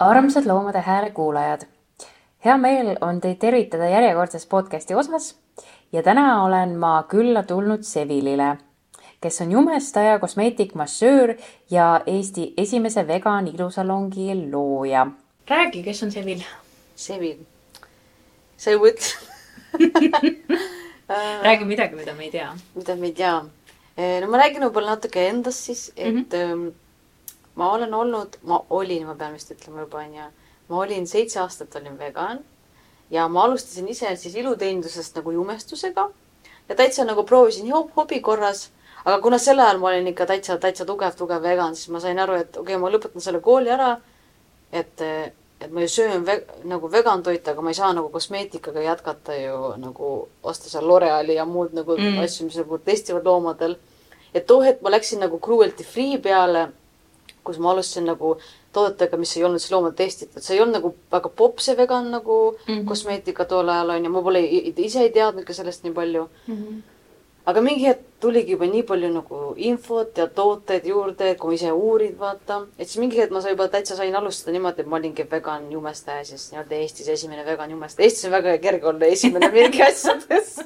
armsad Loomade Hääle kuulajad. hea meel on teid tervitada järjekordses podcasti osas ja täna olen ma külla tulnud Sevilile, kes on jumestaja, kosmeetikmassöör ja Eesti esimese vegan ilusalongi looja. räägi, kes on Sevil? Sevil, sa ju mõtled räägi midagi, mida me ei tea. mida me ei tea. no ma räägin võib-olla natuke endast siis, et mm -hmm ma olen olnud, ma olin, ma pean vist ütlema juba onju, ma olin seitse aastat olin vegan ja ma alustasin ise siis iluteenindusest nagu jumestusega ja täitsa nagu proovisin hobi korras. aga kuna sel ajal ma olin ikka täitsa, täitsa tugev, tugev vegan, siis ma sain aru, et okei okay,, ma lõpetan selle kooli ära. et, et ma ju söön ve nagu vegan toitu, aga ma ei saa nagu kosmeetikaga jätkata ju nagu osta seal L'Oreali ja muud nagu mm. asju, mis nagu testivad loomadel. et too hetk ma läksin nagu cruelty free peale kus ma alustasin nagu toodetega, mis ei olnud siis loomade testitud, see ei olnud nagu väga popp see vegan nagu mm -hmm. kosmeetika tol ajal onju, ma pole ise ei teadnud ka sellest nii palju mm. -hmm. aga mingi hetk tuligi juba nii palju nagu infot ja tooteid juurde, kui ise uurid, vaata, et siis mingi hetk ma sain juba täitsa sain alustada niimoodi, et ma olingi vegan jumestaja siis nii-öelda Eestis esimene vegan jumestaja. Eestis on väga kerge olla esimene mingi asjades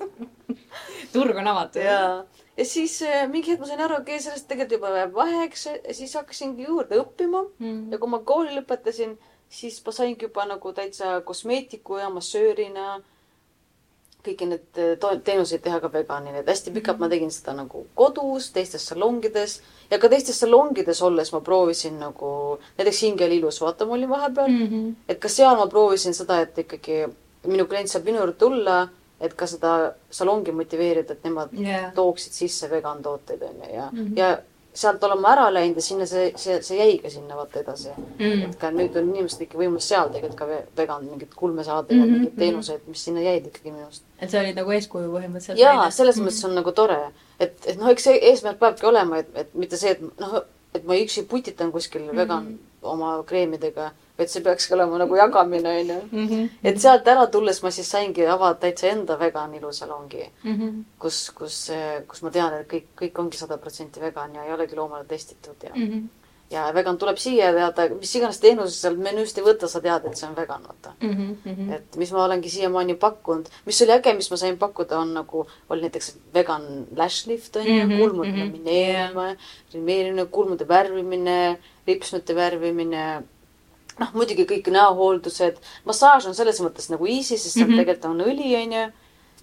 turg on avatud. jaa ja siis äh, mingi hetk ma sain aru, okei okay,, sellest tegelikult juba jääb vaheks siis hakkasingi juurde õppima mm. -hmm. ja kui ma kooli lõpetasin, siis ma saingi juba nagu täitsa kosmeetiku ja massöörina kõiki need äh, teenuseid teha ka veganina, et hästi pikalt ma tegin seda nagu kodus, teistes salongides ja ka teistes salongides olles ma proovisin nagu, näiteks Hingel ilus, vaata, ma olin vahepeal mm, -hmm. et ka seal ma proovisin seda, et ikkagi minu klient saab minu juurde tulla et ka seda salongi motiveerida, et nemad yeah. tooksid sisse vegan tooteid onju ja mm, -hmm. ja sealt olen ma ära läinud ja sinna see, see, see jäi ka sinna vaata edasi mm.. et ka nüüd on inimestel ikka võimalus seal tegelikult ka vegan mingit kulme saada mm -hmm. ja mhm, mingeid mhm. teenuseid, mis sinna jäid ikkagi minu arust. et sa olid nagu eeskuju põhimõtteliselt. jaa, selles mm -hmm. mõttes on nagu tore, et, et noh, eks see eesmärk peabki olema, et, et mitte see, et noh, et ma üksi putitan kuskil mm -hmm. vegan oma kreemidega et see peakski olema nagu jagamine, onju. Mhm. et sealt ära tulles ma siis saingi avada täitsa enda vegan ilusalongi mm, -hmm. kus, kus, kus ma tean, et kõik, kõik ongi sada protsenti vegan ja ei olegi loomale testitud ja mm, -hmm. ja vegan tuleb siia teada, mis iganes teenuse sealt menüüst ei võta, sa tead, et see on vegan, vaata mm. -hmm. et mis ma olengi siiamaani pakkunud, mis oli äge, mis ma sain pakkuda, on nagu, oli näiteks vegan lash lift onju -hmm., kulmude lamineerimine lamineerimine, kulmude värvimine, lipsnute värvimine noh, muidugi kõik näohooldused, massaaž on selles mõttes nagu easy, sest seal mm -hmm. tegelikult on õli, onju.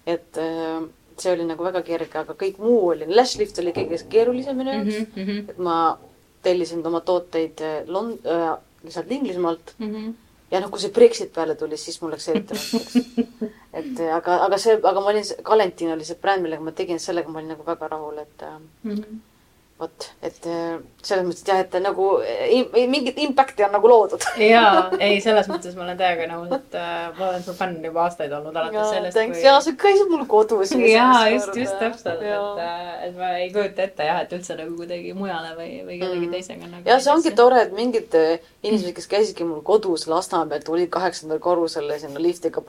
et äh, see oli nagu väga kerge, aga kõik muu oli, lash lift oli kõige keerulisem minu jaoks mm. -hmm. et ma tellisin oma tooteid äh, Lond- äh,, lihtsalt Inglismaalt mm. -hmm. ja noh, kui see Brexit peale tuli, siis mul läks eriti raskeks. et äh, aga, aga see, aga ma olin, Galentin oli see bränd, millega ma tegin, sellega ma olin nagu väga rahul, et mm. -hmm vot, et äh, selles mõttes, et jah, et nagu äh, mingit impact'i on nagu loodud. jaa, ei, selles mõttes ma olen täiega nõus, et äh, ma olen su fänn juba aastaid olnud alates ja, sellest. Kui... jaa, sa käisid mul kodus. jaa, just, just täpselt, et, äh, et ma ei kujuta ette jah, et üldse nagu kuidagi mujale või, või kellegi mm. teisega nagu. ja see ongi tore, et mingid inimesed, kes käisidki mul kodus Lasnamäel, tulid kaheksandal korrusele sinna liftiga.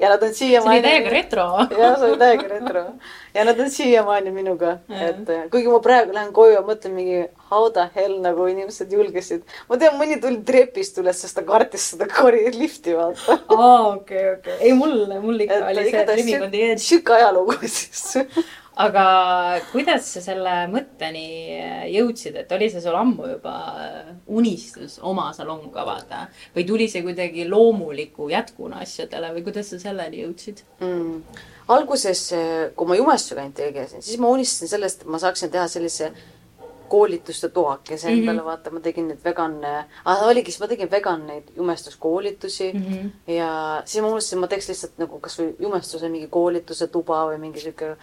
ja nad on siiamaani. see oli täiega retro. jah, see oli täiega retro ja nad on siiamaani minuga, et kuigi ma praegu lähen koju ja mõtlen mingi how the hell nagu inimesed julgesid. ma tean, mõni tuli trepist üles, sest ta kartis seda kori lifti vaata. aa, okei, okei. ei, mul, mul ikka et, oli see tremmikondi ees. sihuke ajalugu siis aga kuidas sa selle mõtteni jõudsid, et oli see sul ammu juba unistus oma salong avada või tuli see kuidagi loomuliku jätkuna asjadele või kuidas sa selleni jõudsid mm.? Alguses, kui ma jumestusega tegelesin, siis ma unistasin sellest, et ma saaksin teha sellise koolituste toakese endale mm, -hmm. vaata, ma tegin neid vegan ah,, oligi, siis ma tegin vegan neid jumestuskoolitusi mm -hmm. ja siis ma unustasin, ma teeks lihtsalt nagu kasvõi jumestuse mingi koolituse tuba või mingi sihuke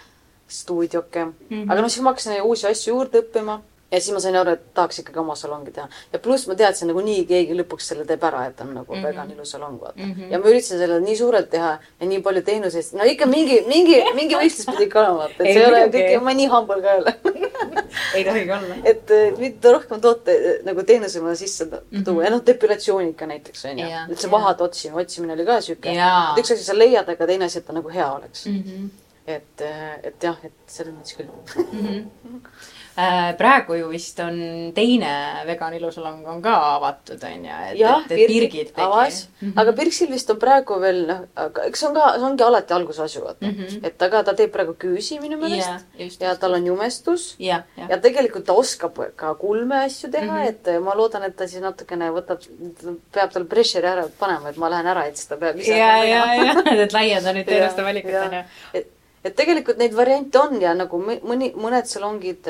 stuudioke mm. -hmm. aga noh, siis ma hakkasin uusi asju juurde õppima ja siis ma sain aru, et tahaks ikkagi oma salongi teha. ja pluss ma teadsin nagunii keegi lõpuks selle teeb ära, et on nagu mm -hmm. vegan ilus salong, vaata mm. -hmm. ja ma üritasin selle nii suurelt teha ja nii palju teenuseid, no ikka mingi, mingi, mingi võistlus pidi ikka olema, vaata, et ei, see ei ole kõik, ma nii humble ka ei ole ei tohigi olla. et eh, mida rohkem toote nagu teenuse mulle sisse Mhm. tuua ja noh, depilatsiooni ka näiteks onju Jaa,. et see vahade otsimine, otsimine oli ka siuke. Jaa. et üks asi sa leiad, aga teine asi, et ta nagu hea oleks mm.. Mhm. et, et jah, et selles mõttes küll. Äh, praegu ju vist on teine vegan ilusalong on ka avatud, onju. jah, et Birgit Birgit tegi. avas mm. -hmm. aga Birgsil vist on praegu veel noh, eks see on ka, see ongi alati algusasju, vaata mm. -hmm. et aga ta teeb praegu küüsi minu meelest just, ja tal on jumestus jah, jah. ja tegelikult ta oskab ka kulme asju teha mm. -hmm. et ma loodan, et ta siis natukene võtab, peab tal pressure'i ära panema, et ma lähen ära, et siis ta peab ise ja, ja, ja, et laiendada nüüd teenuste valikut, onju jah.. et, tegelikult neid variante on ja nagu mõ- mõni, mõned salongid,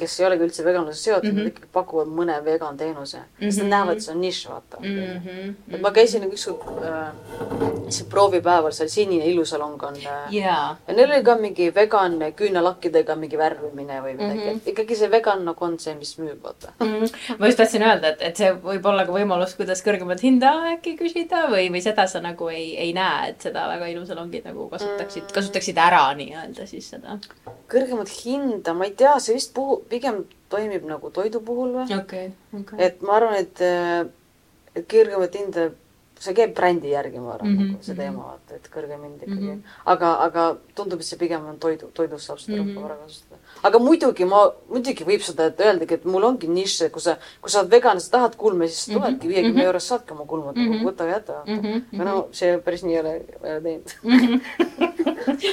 kes ei olegi üldse veganlusega seotud mm, Mhm. -hmm. nad ikkagi pakuvad mõne vegan teenuse mm. -hmm. sest nad Mhm. näevad, et see on nišš, vaata mm. Mhm, -hmm. et ma käisin nagu ükskord äh, see proovipäeval seal Sinine ilusalong on äh, jaa, ja neil oli ka mingi vegan küünelakkidega mingi värvimine või midagi Mhm. mm, -hmm. et ikkagi see vegan nagu on see, mis müüb, vaata. ma just tahtsin öelda, et, et see võib olla ka võimalus, kuidas kõrgemat hinda äkki küsida või, või seda sa nagu ei, ei näe, et seda väga ilusalongid nagu kasutaksid, kasutaksid ära nii-öelda siis seda. kõrgemat hinda, ma ei tea, see vist puhu, pigem toimib nagu toidu puhul või? okei, okei. et ma arvan, et, et kõrgemat hinda, see käib brändi järgi, ma arvan mm, -hmm, nagu see mhm. teema, vaata, et kõrgem hind ikkagi mm. -hmm. aga, aga tundub, et see pigem on toidu, toidust saab seda rohkem ära kasutada. aga muidugi ma, muidugi võib seda öeldagi, et mul ongi nišš, kui sa, kui sa oled vegan, sa tahad kulme, siis Mhm, tuledki viiekümne mhm. eurost saadki oma kulmud Mhm. nagu võta või jäta. Mhm, aga no see päris nii ei ole, ei ole teinud.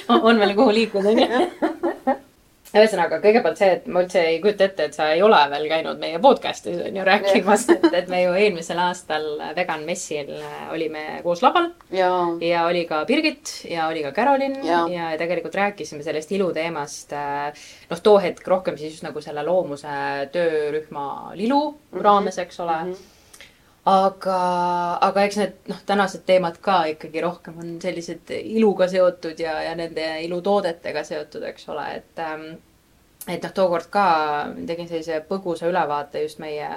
on veel kuhu liikuda, onju. ühesõnaga, kõigepealt see, et ma üldse ei kujuta ette, et sa ei ole veel käinud meie podcast'is on ju rääkimas, et, et me ju eelmisel aastal vegan messil olime koos laval ja, oli ka Birgit ja oli ka Carolin ja, ja tegelikult rääkisime sellest iluteemast noh, too hetk rohkem siis just nagu selle loomuse töörühma lilu mm. -hmm. raames, eks ole mm. -hmm aga, aga eks need noh, tänased teemad ka ikkagi rohkem on sellised iluga seotud ja, ja nende ilutoodetega seotud, eks ole, et ähm, et noh, tookord ka tegin sellise põgusa ülevaate just meie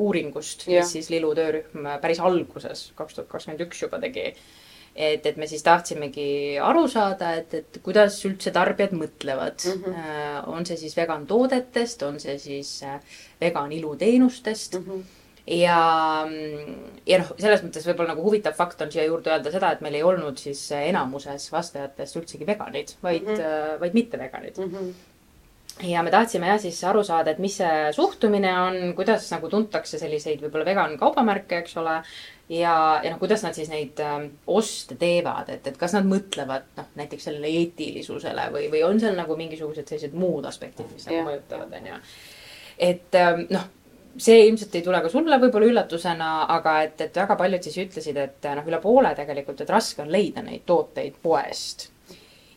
uuringust, mis siis Lilu töörühm päris alguses, kaks tuhat kakskümmend üks juba tegi et, et me siis tahtsimegi aru saada, et, et kuidas üldse tarbijad mõtlevad mm. -hmm. on see siis vegan toodetest, on see siis äh, vegan iluteenustest mm. -hmm ja, ja noh, selles mõttes võib-olla nagu huvitav fakt on siia juurde öelda seda, et meil ei olnud siis enamuses vastajatest üldsegi veganid, vaid mm. -hmm. vaid mitte veganid. Mhm. ja me tahtsime jah siis aru saada, et mis see suhtumine on, kuidas nagu tuntakse selliseid võib-olla vegan kaubamärke, eks ole. ja, ja noh, kuidas nad siis neid ähm, oste teevad, et, et kas nad mõtlevad noh, näiteks sellele eetilisusele või, või on seal nagu mingisugused sellised muud aspektid, mis nagu mõjutavad, onju. et ähm, noh, see ilmselt ei tule ka sulle võib-olla üllatusena, aga et, et väga paljud siis ütlesid, et noh, üle poole tegelikult, et raske on leida neid tooteid poest.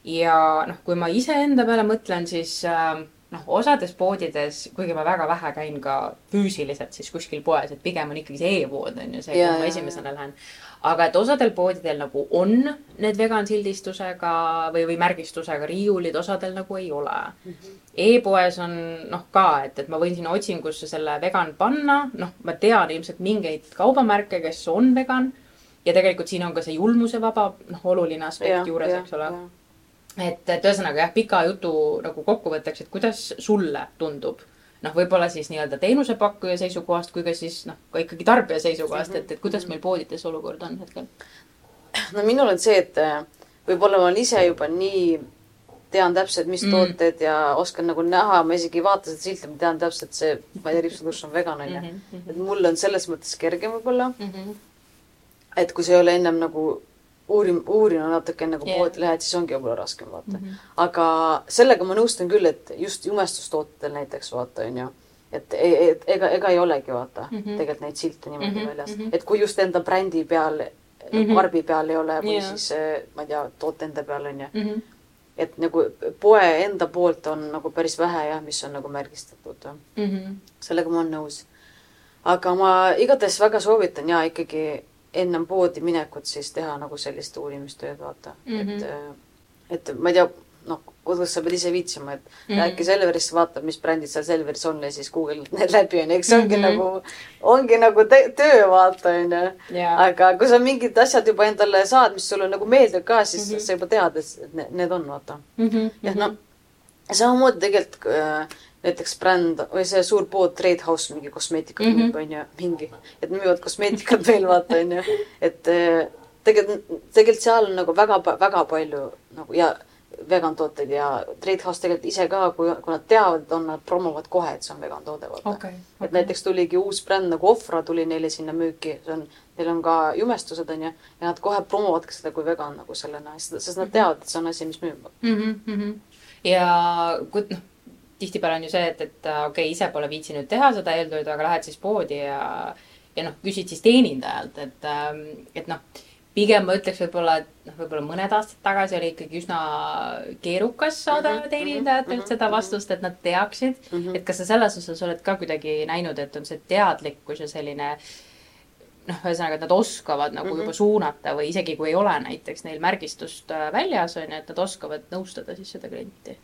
Ja noh, kui ma iseenda peale mõtlen, siis äh, noh, osades poodides, kuigi ma väga vähe käin ka füüsiliselt siis kuskil poes, et pigem on ikkagi see e-pood on ju see, kuhu ma esimesena lähen. aga et osadel poodidel nagu on need vegan sildistusega või, või märgistusega riiulid, osadel nagu ei ole mm. -hmm. E-poes on noh ka, et, et ma võin sinna otsingusse selle vegan panna, noh, ma tean ilmselt mingeid kaubamärke, kes on vegan ja tegelikult siin on ka see julmusevaba, noh, oluline aspekt juures, eks ole et, et ühesõnaga jah, pika jutu nagu kokkuvõtteks, et kuidas sulle tundub? noh, võib-olla siis nii-öelda teenusepakkuja seisukohast kui ka siis noh, ka ikkagi tarbija seisukohast, et, et kuidas meil poodides olukord on hetkel? no minul on see, et äh, võib-olla ma olen ise juba nii, tean täpselt, mis Mm. mm. tooted ja oskan nagu näha, ma isegi ei vaata seda silti, ma tean täpselt see, ma ei tea, ripsudušš on vegan onju mm. -hmm. et mul on selles mõttes kergem võib-olla, Mhm. et kui sa ei ole ennem nagu uurim-, uurinud natuke nagu Jah. yeah. poodi lähed, siis ongi võib-olla raskem vaata mm. -hmm. aga sellega ma nõustun küll, et just jumestustootetel näiteks vaata onju, et e- e- ega, ega ei olegi vaata mm. -hmm. tegelikult neid silte niimoodi mm -hmm. väljas mm. -hmm. et kui just enda brändi peal mm. -hmm. karbi peal ei ole või yeah. siis eh, ma ei tea, toote enda peal onju Mhm. et nagu poe enda poolt on nagu päris vähe jah, mis on nagu märgistatud. Mhm. sellega ma olen nõus. aga ma igatahes väga soovitan ja ikkagi ennem poodi minekut siis teha nagu sellist uurimistööd, vaata mm. Mhm. -hmm. et, et ma ei tea, noh, kodus sa pead ise viitsima, et mm Mhm. -hmm. äkki Selverist vaatad, mis brändid seal Selveris on ja siis guugeldad need läbi onju, eks see ongi mm Mhm. -hmm. nagu, ongi nagu töö vaata onju. Aga kui sa mingid asjad juba endale saad, mis sulle nagu meeldivad ka, siis mm Mhm. -hmm. sa juba tead, et need, on vaata Mhm. jah, no samamoodi tegelikult äh, näiteks bränd või see suur pood Trade House mingi kosmeetikat Mhm. müüb, onju, mingi, et müüvad kosmeetikat veel vaata, onju. et eh, tegelikult, tegelikult seal on nagu väga, väga palju nagu ja vegan tooteid ja Trade House tegelikult ise ka, kui, kui nad teavad, on, nad promovad kohe, et see on vegan toode, vaata okei et näiteks tuligi uus bränd nagu Ofra tuli neile sinna müüki, see on, neil on ka jumestused onju ja nad kohe promovadki seda kui vegan nagu sellena, sest, sest nad teavad, et see on asi, mis müüb. mm. -hmm. ja kui noh, tihtipeale on ju see, et, et äh, okei okay,, ise pole viitsinud teha seda eeltööd, aga lähed siis poodi ja, ja noh, küsid siis teenindajalt, et, et noh, pigem ma ütleks võib-olla, et noh, võib-olla mõned aastad tagasi oli ikkagi üsna keerukas saada mm -hmm, teenindajatelt mm -hmm, seda vastust, et nad teaksid mm, -hmm. et kas sa selles osas oled ka kuidagi näinud, et on see teadlikkus ja selline noh, ühesõnaga, et nad oskavad nagu mm -hmm. juba suunata või isegi kui ei ole näiteks neil märgistust äh, väljas, on ju, et nad oskavad nõustada siis seda klienti.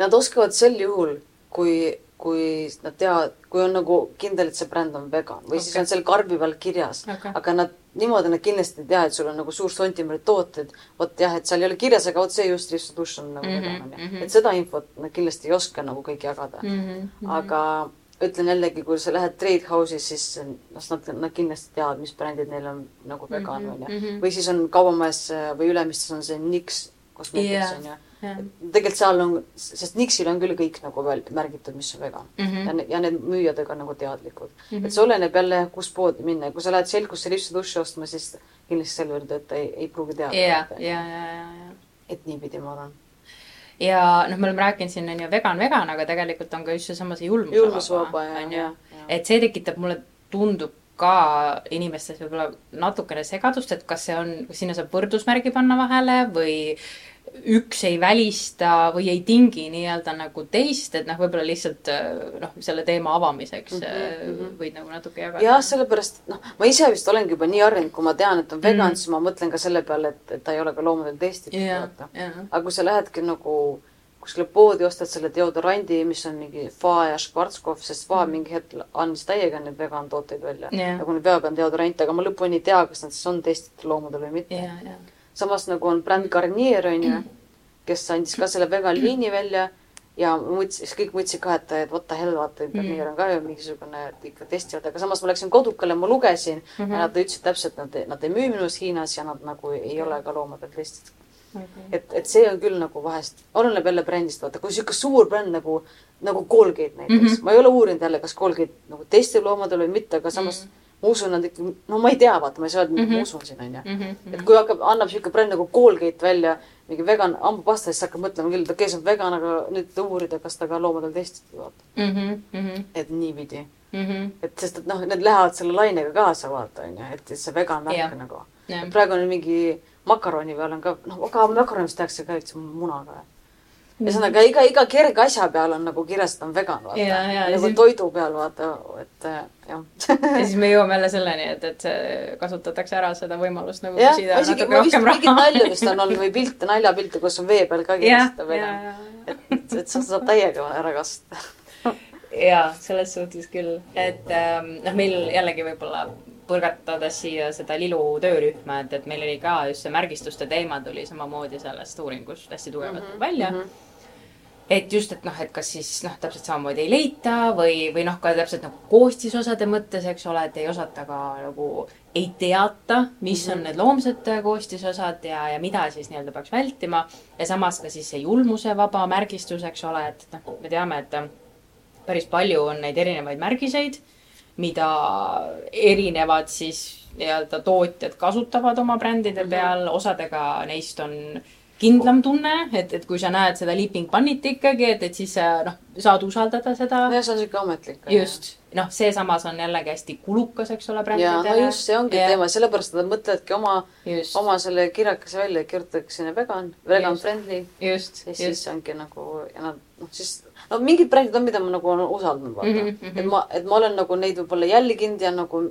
Nad oskavad sel juhul, kui, kui nad teavad, kui on nagu kindel, et see bränd on vegan või okay. siis on seal karbi peal kirjas okay., aga nad niimoodi nad kindlasti ei tea, et sul on nagu suur sontimärk tooted. vot jah, et seal ei ole kirjas, aga vot see just Risto Dušš on nagu mm -hmm, vegan onju -hmm.. et seda infot nad kindlasti ei oska nagu kõik jagada mm. -hmm. aga ütlen jällegi, kui sa lähed Trade House'is, siis noh, nad, nad kindlasti teavad, mis brändid neil on nagu vegan onju mm -hmm.. või siis on kaubamajas või Ülemistes on see Nix kosmeetiks onju yeah. tegelikult seal on, sest Nixil on küll kõik nagu veel märgitud, mis on vegan mm. -hmm. ja, ne, ja need müüjad on nagu teadlikud mm. -hmm. et see oleneb jälle, kus poodi minna. kui sa lähed selgusse Lipsi duši ostma, siis kindlasti selle juurde, et ei, ei pruugi teada. ja, ja, ja, ja, ja. et niipidi ma arvan. ja noh, me oleme rääkinud siin on ju vegan, vegan, aga tegelikult on ka just seesama see julmusvaba. jah, jah. et see tekitab, mulle tundub ka inimestes võib-olla natukene segadust, et kas see on, kas sinna saab võrdusmärgi panna vahele või üks ei välista või ei tingi nii-öelda nagu teist, et noh, võib-olla lihtsalt noh, selle teema avamiseks mm -hmm. võid nagu natuke jagada. jah, sellepärast noh, ma ise vist olengi juba nii harjunud, kui ma tean, et on vegan mm, -hmm. siis ma mõtlen ka selle peale, et, et ta ei ole ka loomadel testitud yeah,. Yeah. aga kui sa lähedki nagu kuskile poodi, ostad selle deodorandi, mis on mingi Fa ja Schwarzkopf, sest Fa Mhm. mingi hetk andis täiega neid vegan tooteid välja yeah.. nagu need vegan deodorante, aga ma lõpuni ei tea, kas nad siis on testitud loomadel või mitte yeah,. Yeah. Samas nagu on bränd Garnier onju, kes andis ka selle vegan liini välja ja mõtlesin, kõik mõtlesid ka, et, et what the hell, vaata, Garnier on ka ju mingisugune ikka testivad, aga samas ma läksin kodukale, ma lugesin mm Mhm. -hmm. ja nad ütlesid täpselt, nad, nad ei müü minu arust Hiinas ja nad nagu ei ole ka loomadel testitud Okay. et, et see on küll nagu vahest, oleneb jälle brändist, vaata, kui sihuke suur bränd nagu, nagu Colgate näiteks mm, Mhm. -hmm. ma ei ole uurinud jälle, kas Colgate nagu testib loomadel või mitte, aga samas mm -hmm. Ma usun, nad ikka, no ma ei tea, vaata, ma ei saa öelda mm, -hmm. ma usun siin, onju. Mhm, et kui hakkab, annab sihuke bränd nagu Colgate välja, mingi vegan hambapasta, siis hakkab mõtlema küll, et okei okay,, see on vegan, aga nüüd uurida, kas ta ka loomadel testitud, vaata. mm. -hmm. et niipidi mm. -hmm. et sest, et noh, need lähevad selle lainega kaasa, vaata, onju, et see vegan värk Jah. nagu Jah. praegu on mingi makaroni peal on ka, noh, aga makaronist tehakse ka üldse munaga. Ühesõnaga iga, iga kerge asja peal on nagu kirjas, et on vegan, vaata. Ja, ja, ja nagu siin- toidu peal, vaata, et äh, jah. ja siis me jõuame jälle selleni, et, et see kasutatakse ära seda võimalust nagu jah, küsida isegi natuke rohkem raha. nalja vist on olnud või pilte, naljapilte, kus on vee peal ka jah, kirjas, et ja, ja, et, et sa saad täiega ära kasutada. ja selles suhtes küll, et ähm, noh, meil jällegi võib-olla põrgatades siia seda Lilu töörühma, et, et meil oli ka just see märgistuste teema tuli samamoodi sellest uuringust hästi tugevalt mm -hmm. välja mm. -hmm et just, et noh, et kas siis noh, täpselt samamoodi ei leita või, või noh, ka täpselt nagu koostisosade mõttes, eks ole, et ei osata ka nagu, ei teata, mis mm -hmm. on need loomsed koostisosad ja, ja mida siis nii-öelda peaks vältima. ja samas ka siis see julmusevaba märgistus, eks ole, et noh, me teame, et päris palju on neid erinevaid märgiseid, mida erinevad siis nii-öelda tootjad kasutavad oma brändide peal, osadega neist on kindlam tunne, et, et kui sa näed seda Leaping Bunny't ikkagi, et, et siis noh, saad usaldada seda. jah, see on siuke ametlik. just, noh, see samas on jällegi hästi kulukas, eks ole, ja no just, see ongi Ja. teema, sellepärast nad mõtlevadki oma, oma selle kirjakese välja, kirjutatakse sinna vegan, vegan Just. friendly just, just. siis ongi nagu ja nad noh, siis no mingid brändid on, mida ma nagu olen usaldanud vaata mm. -hmm. et ma, et ma olen nagu neid võib-olla jälginud ja nagu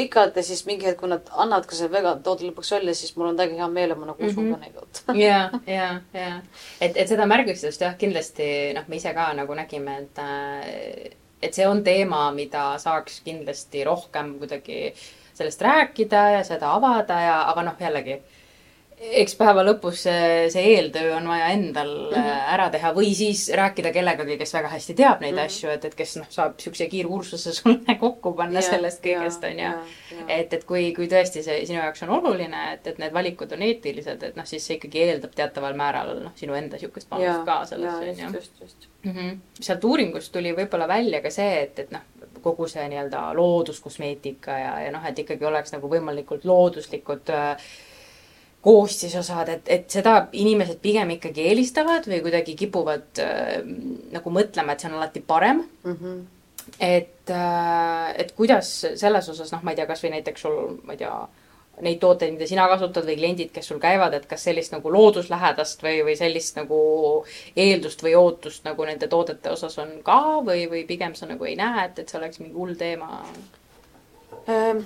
pikalt ja siis mingi hetk, kui nad annavad ka selle vegan toote lõpuks välja, siis mul on täiega hea meel ja ma nagu usun Mhm. ka neid vaata. ja, ja, ja et, et seda märgistust jah, kindlasti noh, me ise ka nagu nägime, et äh, et see on teema, mida saaks kindlasti rohkem kuidagi sellest rääkida ja seda avada ja, aga noh, jällegi eks päeva lõpus see, see eeltöö on vaja endal mm -hmm. ära teha või siis rääkida kellegagi, kes väga hästi teab neid mm -hmm. asju, et, et kes noh, saab siukse kiirkursuse sulle kokku panna yeah, sellest kõigest, onju. et, et kui, kui tõesti see sinu jaoks on oluline, et, et need valikud on eetilised, et noh, siis see ikkagi eeldab teataval määral noh, sinu enda siukest panust ka sellesse, onju. just, just. Mhm. sealt uuringust tuli võib-olla välja ka see, et, et noh, kogu see nii-öelda looduskosmeetika ja, ja noh, et ikkagi oleks nagu võimalikult looduslikud äh, koostisosad, et, et seda inimesed pigem ikkagi eelistavad või kuidagi kipuvad äh, nagu mõtlema, et see on alati parem mm. -hmm. et äh,, et kuidas selles osas, noh, ma ei tea, kasvõi näiteks sul, ma ei tea, neid tooteid, mida sina kasutad või kliendid, kes sul käivad, et kas sellist nagu looduslähedast või, või sellist nagu eeldust või ootust nagu nende toodete osas on ka või, või pigem sa nagu ei näe, et, et see oleks mingi hull teema ähm,?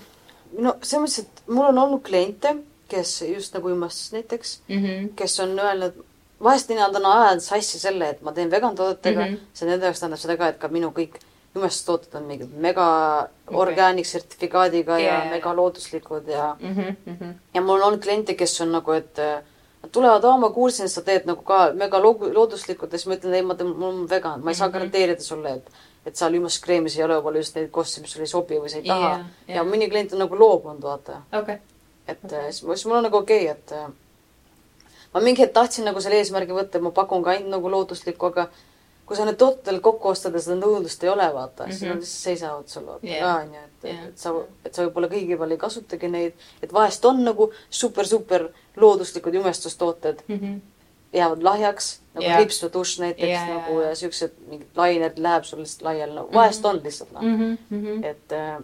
no selles mõttes, et mul on olnud kliente kes just nagu uimastas näiteks mm, -hmm. kes on öelnud, vahest nii-öelda on ajanud sassi selle, et ma teen vegan toodetega mm, -hmm. see nende jaoks tähendab seda ka, et ka minu kõik imestustooted on mingid mega okay. organic sertifikaadiga yeah. ja mega looduslikud ja mm, -hmm. ja mul on kliente, kes on nagu, et nad tulevad, aa, ma kuulsin, et sa teed nagu ka mega looduslikud ja siis ma ütlen, ei, ma teen, mul on vegan, ma ei saa mm -hmm. garanteerida sulle, et et seal ümaskreemis ei ole võib-olla just neid koste, mis sulle ei sobi või sa ei taha yeah,. Yeah. ja mõni klient on nagu loobunud, vaata okay et okay. siis, mul on nagu okei okay,, et äh, ma mingi hetk tahtsin nagu selle eesmärgi võtta, et ma pakun ka ainult nagu looduslikku, aga kui sa need tooted kokku ostad ja seda nõudlust ei ole, vaata mm, -hmm. siis nad mhm. lihtsalt seisavad sul vaata yeah. ka onju, et yeah., et sa, et sa võib-olla kõigi peal ei kasutagi neid, et vahest on nagu super-super looduslikud jumestustooted mm, -hmm. jäävad lahjaks nagu yeah. ripsudušš näiteks yeah, nagu ja siuksed mingid lained läheb sul lihtsalt laiali, no vahest mm -hmm. on lihtsalt noh mm -hmm., et, äh,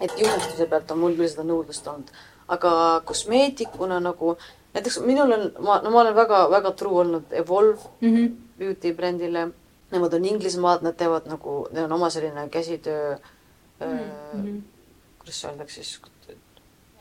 et jumestuse pealt on mul küll seda nõudlust olnud aga kosmeetikuna nagu näiteks minul on, ma, no ma olen väga-väga true olnud Evolve mm -hmm. beauty brändile. Nemad on Inglismaad, nad teevad nagu, neil on oma selline käsitöö mm, -hmm. kuidas öeldakse siis,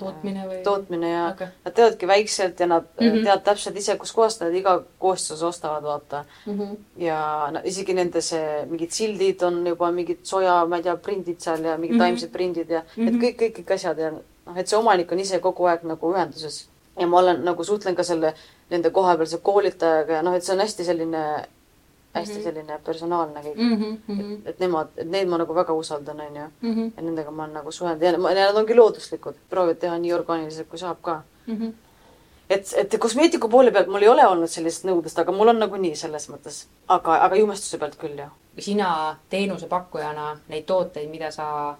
tootmine või? tootmine ja okay. nad teevadki väikselt ja nad mm -hmm. teavad täpselt ise, kuskohast nad iga koostise ostavad, vaata mm. -hmm. ja no, isegi nende see mingid sildid on juba mingid soja, ma ei tea, prindid seal ja mingid mm -hmm. taimsed prindid ja mm -hmm. et kõik, kõik, kõik asjad ja noh, et see omanik on ise kogu aeg nagu ühenduses ja ma olen nagu suhtlen ka selle nende kohapealse koolitajaga ja noh, et see on hästi selline, hästi mm -hmm. selline personaalne kõik mm. -hmm. et, et nemad, et neid ma nagu väga usaldan, onju. Mhm. ja nendega ma olen nagu suhelnud ja nad ongi looduslikud, proovivad teha nii orgaaniliselt kui saab ka mm. -hmm. et, et kosmeetiku poole pealt mul ei ole olnud sellist nõudlust, aga mul on nagunii selles mõttes, aga, aga jumestuse pealt küll, jah. sina teenusepakkujana neid tooteid, mida sa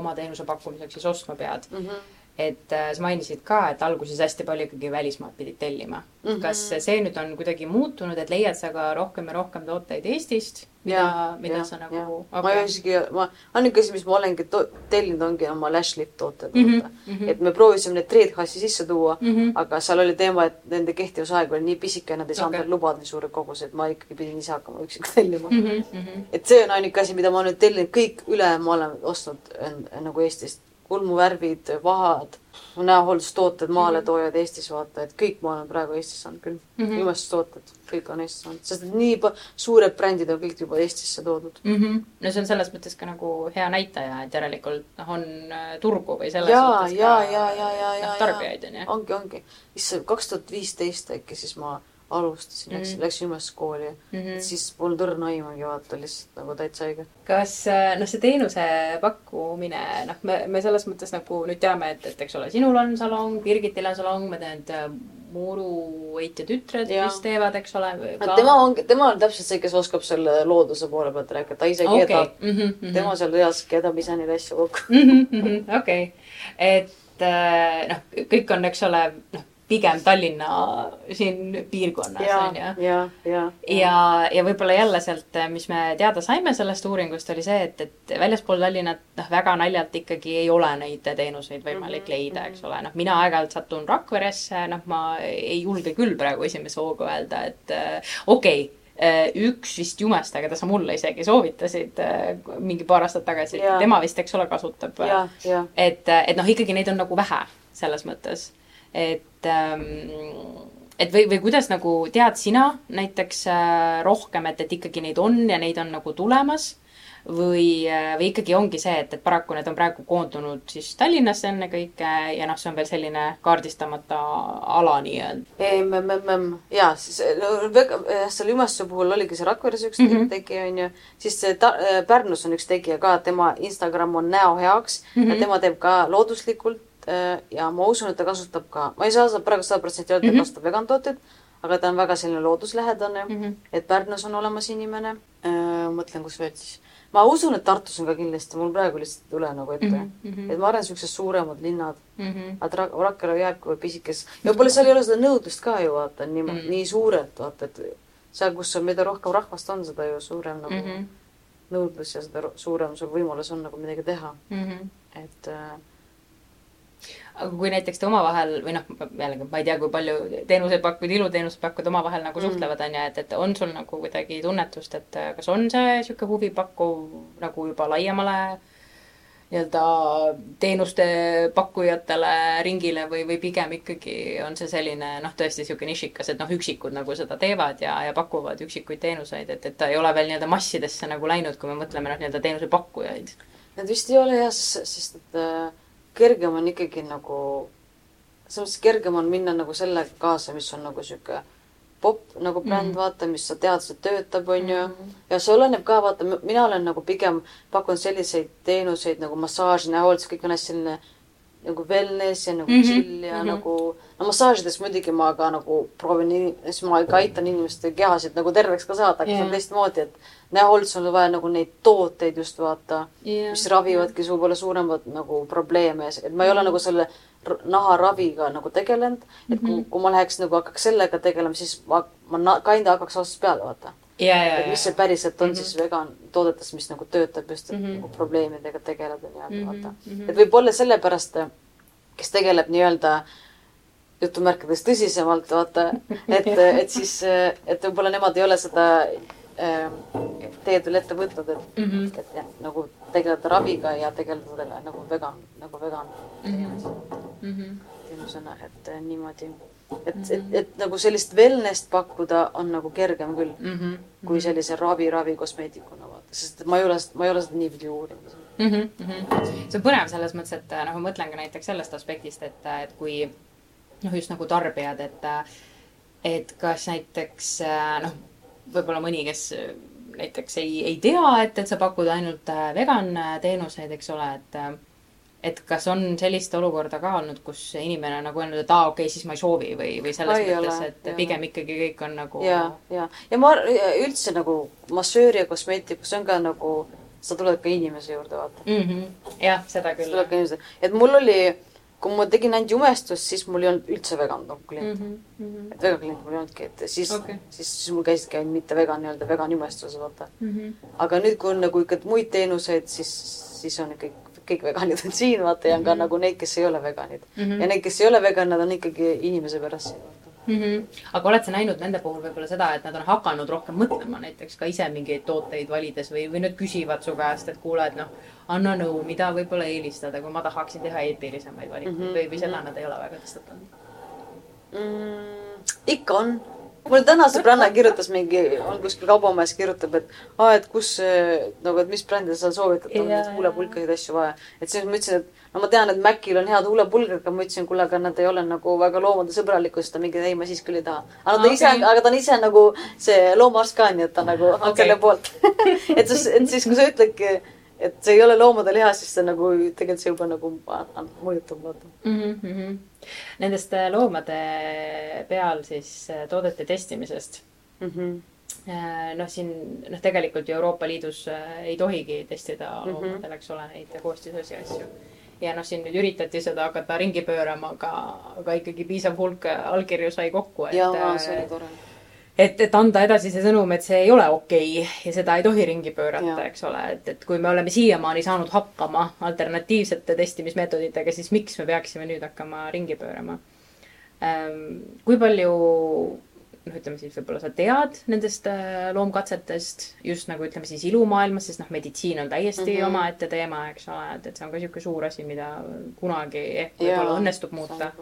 oma teenuse pakkumiseks siis ostma pead mm. -hmm et äh, sa mainisid ka, et alguses hästi palju ikkagi välismaalt pidid tellima mm. -hmm. kas see nüüd on kuidagi muutunud, et leiad sa ka rohkem ja rohkem tooteid Eestist? Mida, mida ja, sa nagu okay.. ma isegi, ma, ainuke asi, mis ma olengi tellinud, ongi oma lash lift tooted mm. -hmm, mm -hmm. et me proovisime need treadhassi sisse tuua mm, -hmm. aga seal oli teema, et nende kehtivusaeg oli nii pisike, nad ei saanud okay. lubada nii suure koguse, et ma ikkagi pidin ise hakkama üksinda tellima mm. -hmm. et see on ainuke asi, mida ma olen tellinud, kõik üle ma olen ostnud nagu Eestist kulmuvärvid, vahad, näohooldustooted, maaletoojad Eestis vaata, et kõik ma olen praegu Eestis saanud küll mm -hmm.. imestustooted, kõik on Eestis saanud, sest nii suured brändid on kõik juba Eestisse toodud mm. -hmm. no see on selles mõttes ka nagu hea näitaja, et järelikult noh, on äh, turgu või selles ja, suhtes ja, ka ja, ja, ja, ja, tarbijaid on ju. ongi, ongi. issand, kaks tuhat viisteist äkki siis ma alustasin mm, -hmm. läksin, läksin ümeskooli mm, -hmm. siis polnud õrna aimugi vaata, lihtsalt nagu täitsa õige. kas äh, noh, see teenuse pakkumine, noh, me, me selles mõttes nagu nüüd teame, et, et eks ole, sinul on salong, Birgitil on salong, ma tean, et äh, Muru Eit ja tütred vist teevad, eks ole. tema on, tema on täpselt see, kes oskab selle looduse poole pealt rääkida, ta ise okay. keedab mm. -hmm. tema seal reas keedab ise neid asju kokku. Mhm, okei, et äh, noh, kõik on, eks ole, noh pigem Tallinna siin piirkonnas on ju. ja, ja, ja, ja võib-olla jälle sealt, mis me teada saime sellest uuringust, oli see, et, et väljaspool Tallinnat noh, väga naljalt ikkagi ei ole neid teenuseid võimalik mm -hmm. leida, eks ole, noh, mina aeg-ajalt satun Rakveresse, noh, ma ei julge küll praegu esimese hooga öelda, et äh, okei okay, äh, üks vist jumesta, keda sa mulle isegi soovitasid mingi paar aastat tagasi, tema vist, eks ole, kasutab. et, et noh, ikkagi neid on nagu vähe selles mõttes et ähm, et või, või kuidas nagu tead sina näiteks äh, rohkem, et, et ikkagi neid on ja neid on nagu tulemas või, või ikkagi ongi see, et, et paraku need on praegu koondunud siis Tallinnasse ennekõike ja noh, see on veel selline kaardistamata ala nii-öelda. ja siis no, väga, selle Jumestuse puhul oligi see Rakveres üks mm -hmm. tegija onju, siis see ta, Pärnus on üks tegija ka, tema Instagram on näo heaks mm -hmm. ja tema teeb ka looduslikult ja ma usun, et ta kasutab ka, ma ei saa seda praegu sada protsenti öelda, et ta mhm. kasutab vegan tooteid aga ta on väga selline looduslähedane mm, -hmm. et Pärnus on olemas inimene äh,. mõtlen, kus veel siis. ma usun, et Tartus on ka kindlasti, mul praegu lihtsalt ei tule nagu ette mm. -hmm. et ma arvan, siuksed suuremad linnad mm. -hmm. aga Rakvere või pisikes ja võib-olla seal ei ole seda nõudlust ka ju vaata nii mm, -hmm. nii suurelt vaata, et seal, kus on, mida rohkem rahvast on, seda ju suurem nagu mm -hmm. nõudlus ja seda suurem sul võimalus on nagu midagi teha mm. -hmm. et äh, aga kui näiteks te omavahel või noh, jällegi ma ei tea, kui palju teenusepakkujad, iluteenuse pakkujad omavahel nagu mm. suhtlevad, on ju, et, et on sul nagu kuidagi tunnetust, et kas on see niisugune huvipakkuv nagu juba laiemale nii-öelda teenuste pakkujatele ringile või, või pigem ikkagi on see selline noh, tõesti niisugune nišikas, et noh, üksikud nagu seda teevad ja, ja pakuvad üksikuid teenuseid, et, et ta ei ole veel nii-öelda massidesse nagu läinud, kui me mõtleme noh, nii-öelda teenusepakkujaid. Need vist ei ole jah, sest et äh kergem on ikkagi nagu, selles mõttes kergem on minna nagu sellega kaasa, mis on nagu sihuke popp nagu bränd mm, -hmm. vaata, mis sa tead, see töötab, onju mm. -hmm. ja see oleneb ka, vaata, mina olen nagu pigem pakkunud selliseid teenuseid nagu massaaž, näohooldus, kõik on hästi selline nagu wellness ja nagu mm -hmm. chill ja mm -hmm. nagu, no massaažides muidugi ma ka nagu proovin, siis ma ikka aitan inimeste kehasid nagu terveks ka saada, aga yeah. see on teistmoodi, et näohooldusel on vaja nagu neid tooteid just vaata yeah., mis ravivadki su võib-olla suuremad nagu probleeme, et ma ei ole nagu selle naharaviga nagu tegelenud, et kui, mhm. kui ma läheks nagu hakkaks sellega tegelema, siis ma, ma kinda hakkaks otsast peale, vaata ja, ja, et mis see päriselt on mm -hmm. siis vegan toodetes, mis nagu töötab just, et mm -hmm. nagu probleemidega tegeleda nii-öelda mm -hmm. vaata. Mhm. et võib-olla sellepärast, kes tegeleb nii-öelda jutumärkides tõsisemalt, vaata, et, et siis, et võib-olla nemad ei ole seda äh, teed veel ette võtnud, et mm, -hmm. et jah, nagu tegeleda raviga ja tegeleda nagu vegan, nagu vegan mm -hmm. teenusena, et niimoodi et mm, -hmm. et, mhm. et nagu sellist wellness't pakkuda on nagu kergem küll mm -hmm. kui sellise ravi, ravikosmeetikuna vaata, sest ma ei ole, ma ei ole seda niipidi uurinud mm. -hmm. see on põnev selles mõttes, et noh, ma mõtlen ka näiteks sellest aspektist, et, et kui noh, just nagu tarbijad, et, et kas näiteks noh, võib-olla mõni, kes näiteks ei, ei tea, et, et sa pakud ainult vegan teenuseid, eks ole, et et kas on sellist olukorda ka olnud, kus inimene on nagu öelnud, et aa, okei okay,, siis ma ei soovi või, või selles Ai, mõttes, et jah. pigem ikkagi kõik on nagu. ja, ja, ja ma üldse nagu massööri ja kosmeetiku, see on ka nagu, sa tuled ka inimese juurde, vaata mm. -hmm. jah, seda küll. sa tuled ka inimese, et mul oli, kui ma tegin ainult jumestust, siis mul ei olnud üldse vegan nagu klient mm. -hmm. et vegan klienti mul ei olnudki, et siis okay., siis, siis mul käisidki ainult mitte vegan nii-öelda vegan jumestused, vaata mm. -hmm. aga nüüd, kui on nagu ikka muid teenuseid, siis, siis on ikkagi kõik veganid on siin, vaata, ja on ka mm -hmm. nagu neid, kes ei ole veganid mm. -hmm. ja need, kes ei ole veganid, on ikkagi inimese pärast siin, mm. -hmm. aga oled sa näinud nende puhul võib-olla seda, et nad on hakanud rohkem mõtlema näiteks ka ise mingeid tooteid valides või, või nad küsivad su käest, et kuule, et noh, anna nõu, mida võib-olla eelistada, kui ma tahaksin teha eetilisemaid valikuid mm -hmm. või, või seda nad ei ole väga tõstatanud mm,? ikka on mul täna sõbranna kirjutas mingi, on kuskil kaubamajas kirjutab, et aa, et kus nagu, et mis brändi sa soovitad, on neid huulepulkasid asju vaja. et siis ma ütlesin, et no ma tean, et Macil on head huulepulgad, aga ma ütlesin, kuule, aga nad ei ole nagu väga loomadesõbralikud, siis ta mingi, ei, ma siis küll ei taha. aga ta okay. ise, aga ta on ise nagu see loomaarst ka, nii et ta nagu okay. on selle poolt et siis, et siis, kui sa ütledki et see ei ole loomade lihas, siis see nagu tegelikult see juba nagu mõjutab vaata mm. -hmm. Nendest äh, loomade peal siis äh, toodete testimisest mm. -hmm noh, siin noh, tegelikult ju Euroopa Liidus ei tohigi testida mm -hmm. loomadel, eks ole, neid koostisosi asju. ja noh, siin nüüd üritati seda hakata ringi pöörama, aga, aga ikkagi piisav hulk allkirju sai kokku, et. jaa, see oli tore et, et anda edasi see sõnum, et see ei ole okei okay ja seda ei tohi ringi pöörata, eks ole, et, et kui me oleme siiamaani saanud hakkama alternatiivsete testimismeetoditega, siis miks me peaksime nüüd hakkama ringi pöörama? Ehm, kui palju noh, ütleme siis võib-olla sa tead nendest äh, loomkatsetest just nagu ütleme siis ilumaailmas, sest noh, meditsiin on täiesti mm -hmm. omaette teema, eks ole, et, et see on ka niisugune suur asi, mida kunagi ehk võib-olla õnnestub muuta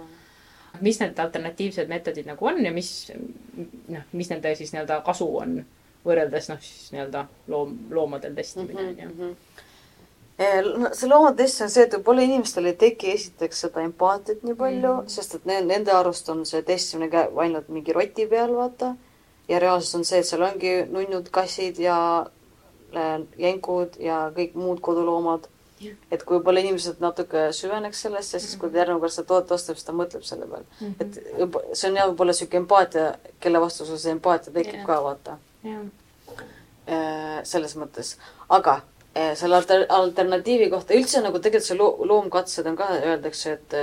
mis need alternatiivsed meetodid nagu on ja mis noh, mis nende siis nii-öelda kasu on võrreldes noh, siis nii-öelda loom, loomadel testimine on ju. Mhm. no see loomatest on see, et võib-olla inimestel ei teki esiteks seda empaatiat nii palju mm, -hmm. sest et ne, nende arust on see testimine ainult mingi roti peal, vaata. ja reaalsus on see, et seal ongi nunnud kassid ja äh, jänkud ja kõik muud koduloomad et kui võib-olla inimesed natuke süveneks sellesse, siis kui ta järgmine kord seda toodet ostab, siis ta mõtleb selle peale mm. -hmm. et see on jah, võib-olla sihuke empaatia, kelle vastu sul see empaatia tekib yeah. ka, vaata yeah.. selles mõttes, aga äh, selle alter, alternatiivi kohta üldse nagu tegelikult see lo loomkatsed on ka, öeldakse, et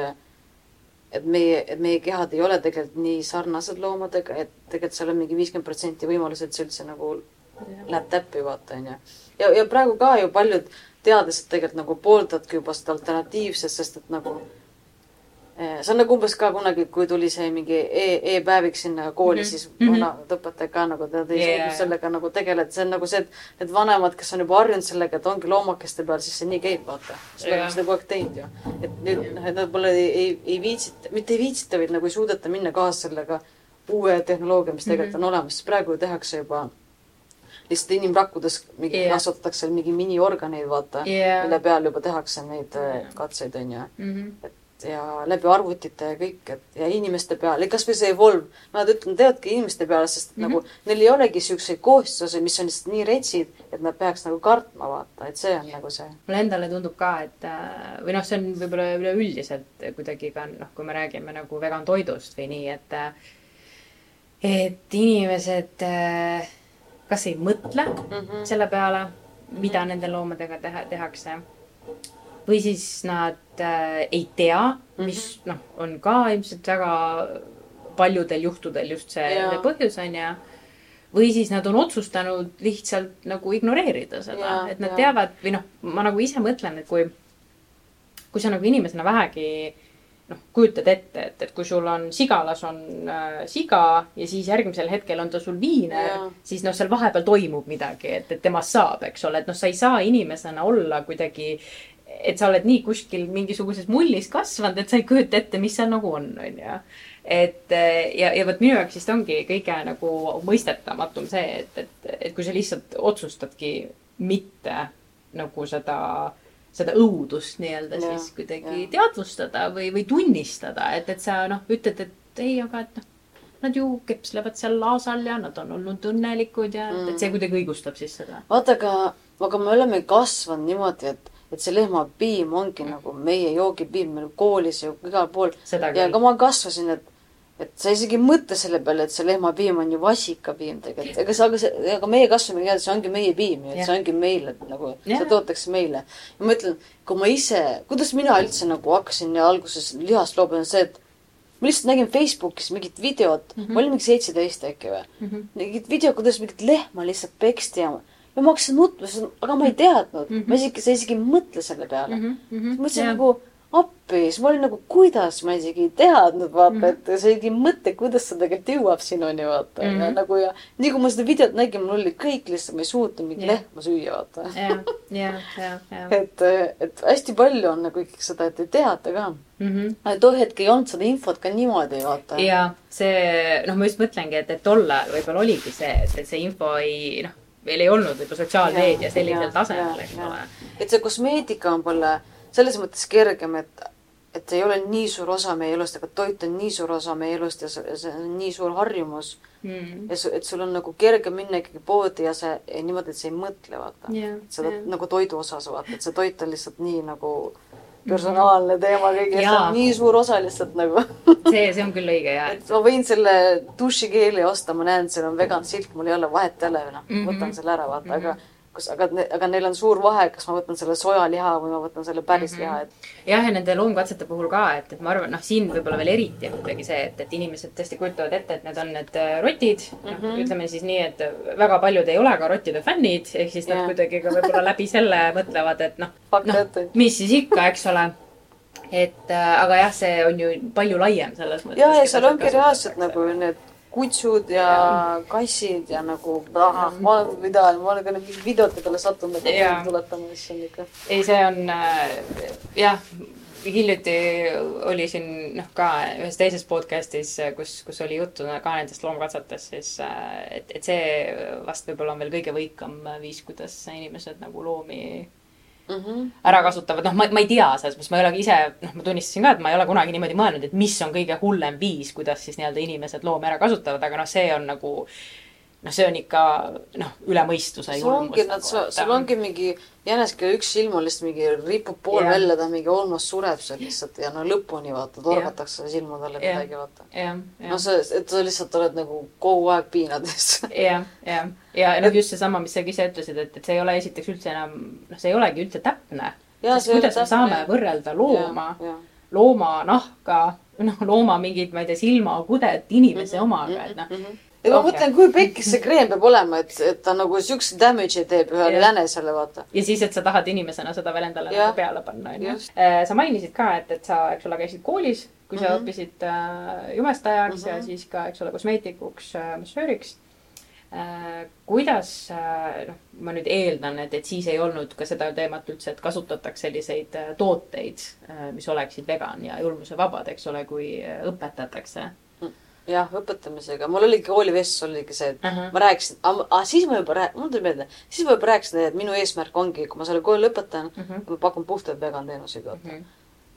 et meie, et meie kehad ei ole tegelikult nii sarnased loomadega, et tegelikult seal on mingi viiskümmend protsenti võimalus, et see üldse nagu yeah. läheb täppi, vaata, onju. ja, ja praegu ka ju paljud teades, et tegelikult nagu pooldadki juba seda alternatiivset, sest et nagu eh, see on nagu umbes ka kunagi, kui tuli see mingi e e-päevik sinna kooli mm, -hmm. siis mhm. vanad õpetajad ka nagu tead yeah. sellega nagu tegeleda, see on nagu see, et need vanemad, kes on juba harjunud sellega, et ongi loomakeste peal, siis see nii käib, vaata. seda yeah. on seda kogu aeg teinud ju. et nüüd noh, et nad pole, ei, ei, ei viitsita, mitte ei viitsita, vaid nagu ei suudeta minna kaasa sellega uue tehnoloogia, mis tegelikult mm -hmm. on olemas, sest praegu tehakse juba lihtsalt inimrakkudes mingi yeah. kasvatatakse mingi miniorganeid, vaata yeah., mille peal juba tehakse neid yeah. Äh, katseid, on ju mm. -hmm. et ja läbi arvutite ja kõik, et ja inimeste peal, kasvõi see Evolve, nad ütlen, teevadki inimeste peale, sest mm -hmm. nagu neil ei olegi siukseid kohustusi, mis on lihtsalt nii retsid, et nad peaks nagu kartma, vaata, et see on nagu see. mulle endale tundub ka, et äh, või noh, see on võib-olla üleüldiselt kuidagi ka noh, kui me räägime nagu vegan toidust või nii, et äh, et inimesed äh, kas ei mõtle mm -hmm. selle peale, mida nende loomadega teha, tehakse. või siis nad äh, ei tea, mis mm -hmm. noh, on ka ilmselt väga paljudel juhtudel just see, see põhjus on ju. või siis nad on otsustanud lihtsalt nagu ignoreerida seda, et nad ja. teavad või noh, ma nagu ise mõtlen, et kui, kui sa nagu inimesena vähegi äh, noh, kujutad ette, et, et kui sul on sigalas on äh, siga ja siis järgmisel hetkel on ta sul viiner, siis noh, seal vahepeal toimub midagi, et, et temast saab, eks ole, et noh, sa ei saa inimesena olla kuidagi, et sa oled nii kuskil mingisuguses mullis kasvanud, et sa ei kujuta ette, mis seal nagu on, on ju. et ja, ja vot minu jaoks vist ongi kõige nagu mõistetamatum see, et, et, et kui sa lihtsalt otsustadki mitte nagu seda äh, seda õudust nii-öelda siis kuidagi ja. teadvustada või, või tunnistada, et, et sa noh, ütled, et ei, aga et noh, nad ju kepslevad seal laasal ja nad on olnud õnnelikud ja mm. et see kuidagi õigustab siis seda. vaata, aga, aga me oleme kasvanud niimoodi, et, et see lehmapiim ongi mm. nagu meie joogipiim meil koolis ja igal pool. ja ka ma kasvasin, et et sa isegi ei mõtle selle peale, et see lehmapiim on ju vasikapiim tegelikult, ega sa, aga see, ega meie kasvame teada, see ongi meie piim ju, et see ongi meile nagu, see toodetakse meile. ja ma ütlen, kui ma ise, kuidas mina üldse nagu hakkasin alguses lihast loobuma, see, et ma lihtsalt nägin Facebookis mingit videot mm, -hmm. ma olin mingi seitseteist äkki või mm -hmm., mingit video, kuidas mingit lehma lihtsalt peksti ja ja ma hakkasin nutma, aga ma ei teadnud mm, -hmm. ma isegi, sa isegi ei mõtle selle peale mm. -hmm. mõtlesin nagu appi, siis ma olin nagu, kuidas ma isegi ei teadnud, vaata mm, -hmm. et sa isegi ei mõtle, kuidas see tegelikult jõuab sinuni, vaata mm. -hmm. ja nagu ja nii kui ma seda videot nägin, mul oli kõik lihtsalt, ma ei suutnud mingit yeah. lehma süüa, vaata. jah, jah, jah, et, et hästi palju on nagu ikkagi seda, et ei teata ka mm. -hmm. too hetk ei olnud seda infot ka niimoodi, vaata. ja see, noh, ma just mõtlengi, et, et tol ajal võib-olla oligi see, et, et see info ei, noh, veel ei olnud võib-olla sotsiaalmeedia sellisel tasemel, eks ole. et see kosmeetika on mulle selles mõttes kergem, et, et ei ole nii suur osa meie elust, aga toit on nii suur osa meie elust ja see, see on nii suur harjumus mm.. ja su, et sul on nagu kerge minna ikkagi poodi ja see ja niimoodi, et sa ei mõtle, vaata yeah,. seda yeah. nagu toidu osas, vaata, et see toit on lihtsalt nii nagu personaalne teema kõigest, see on nii suur osa lihtsalt nagu see, see on küll õige, jaa. et ma võin selle dušikeeli osta, ma näen, seal on vegan silt, mul ei ole vahet jälle, noh võtan selle ära, vaata mm, -hmm. aga kus, aga, aga neil on suur vahe, kas ma võtan selle sojaliha või ma võtan selle päris mm -hmm. liha, et. jah, ja nende loomkatsete puhul ka, et, et ma arvan, noh, siin võib-olla veel eriti on kuidagi see, et, et inimesed tõesti kujutavad ette, et need on need äh, rotid mm. -hmm. noh, mhm. ütleme siis nii, et väga paljud ei ole ka rottide fännid, ehk siis nad yeah. kuidagi ka võib-olla läbi selle mõtlevad, et noh, noh, mis siis ikka, eks ole et äh, aga jah, see on ju palju laiem selles mõttes. ja, ja seal ongi reaalselt nagu need kutsud ja, ja kassid ja nagu ah, ma olen mida, ma olen ka nende videote peale sattunud, et meelde tuletama, mis on ikka. ei, see on äh, jah, hiljuti oli siin noh, ka ühes teises podcast'is, kus, kus oli juttu ka nendest loomkatsetest, siis et, et see vast võib-olla on veel kõige võikam viis, kuidas inimesed nagu loomi mm -hmm. ära kasutavad, noh, ma, ma ei tea, selles mõttes ma ei ole ise, noh, ma tunnistasin ka, et ma ei ole kunagi niimoodi mõelnud, et mis on kõige hullem viis, kuidas siis nii-öelda inimesed loomi ära kasutavad, aga noh, see on nagu noh, see on ikka noh, üle mõistuse. ongi nad, sul ongi mingi jänes, kelle üks silm on lihtsalt mingi ripub pool yeah. välja, ta mingi almost sureb seal lihtsalt ja no lõpuni vaata, torgatakse yeah. silma talle yeah. midagi vaata yeah.. Yeah. no see, et sa lihtsalt oled nagu kogu aeg piinades. jah, jah, ja noh, just seesama, mis sa ise ütlesid, et, et see ei ole esiteks üldse enam, noh, see ei olegi üldse täpne. kuidas me saame võrrelda looma, looma nahka, noh, looma mingit, ma ei tea, silmakudet inimese mm -hmm, omaga, et noh mm -hmm ja ma mõtlen, kui pekkis see kreem peab olema, et, et ta nagu siukse damage'i teeb ühele jänesele, vaata. ja siis, et sa tahad inimesena seda veel endale nagu peale panna, onju. Äh, sa mainisid ka, et, et sa, eks ole, käisid koolis, kui mm -hmm. sa õppisid äh, jumestajaks mm -hmm. ja mhm. siis ka, eks ole, kosmeetikuks äh,, massööriks äh,. kuidas äh,, noh, ma nüüd eeldan, et, et siis ei olnud ka seda teemat üldse, et kasutataks selliseid äh, tooteid äh,, mis oleksid vegan ja julmusevabad, eks ole, kui äh, õpetatakse jah, õpetamisega, mul oligi koolivestlus oligi see, et uh -huh. ma rääkisin, aga siis ma juba rääkisin, mul tuli meelde, siis ma juba rääkisin, et minu eesmärk ongi, kui ma selle kooli lõpetan uh, -huh. ma pakun puhtalt vegan teenuseid uh. -huh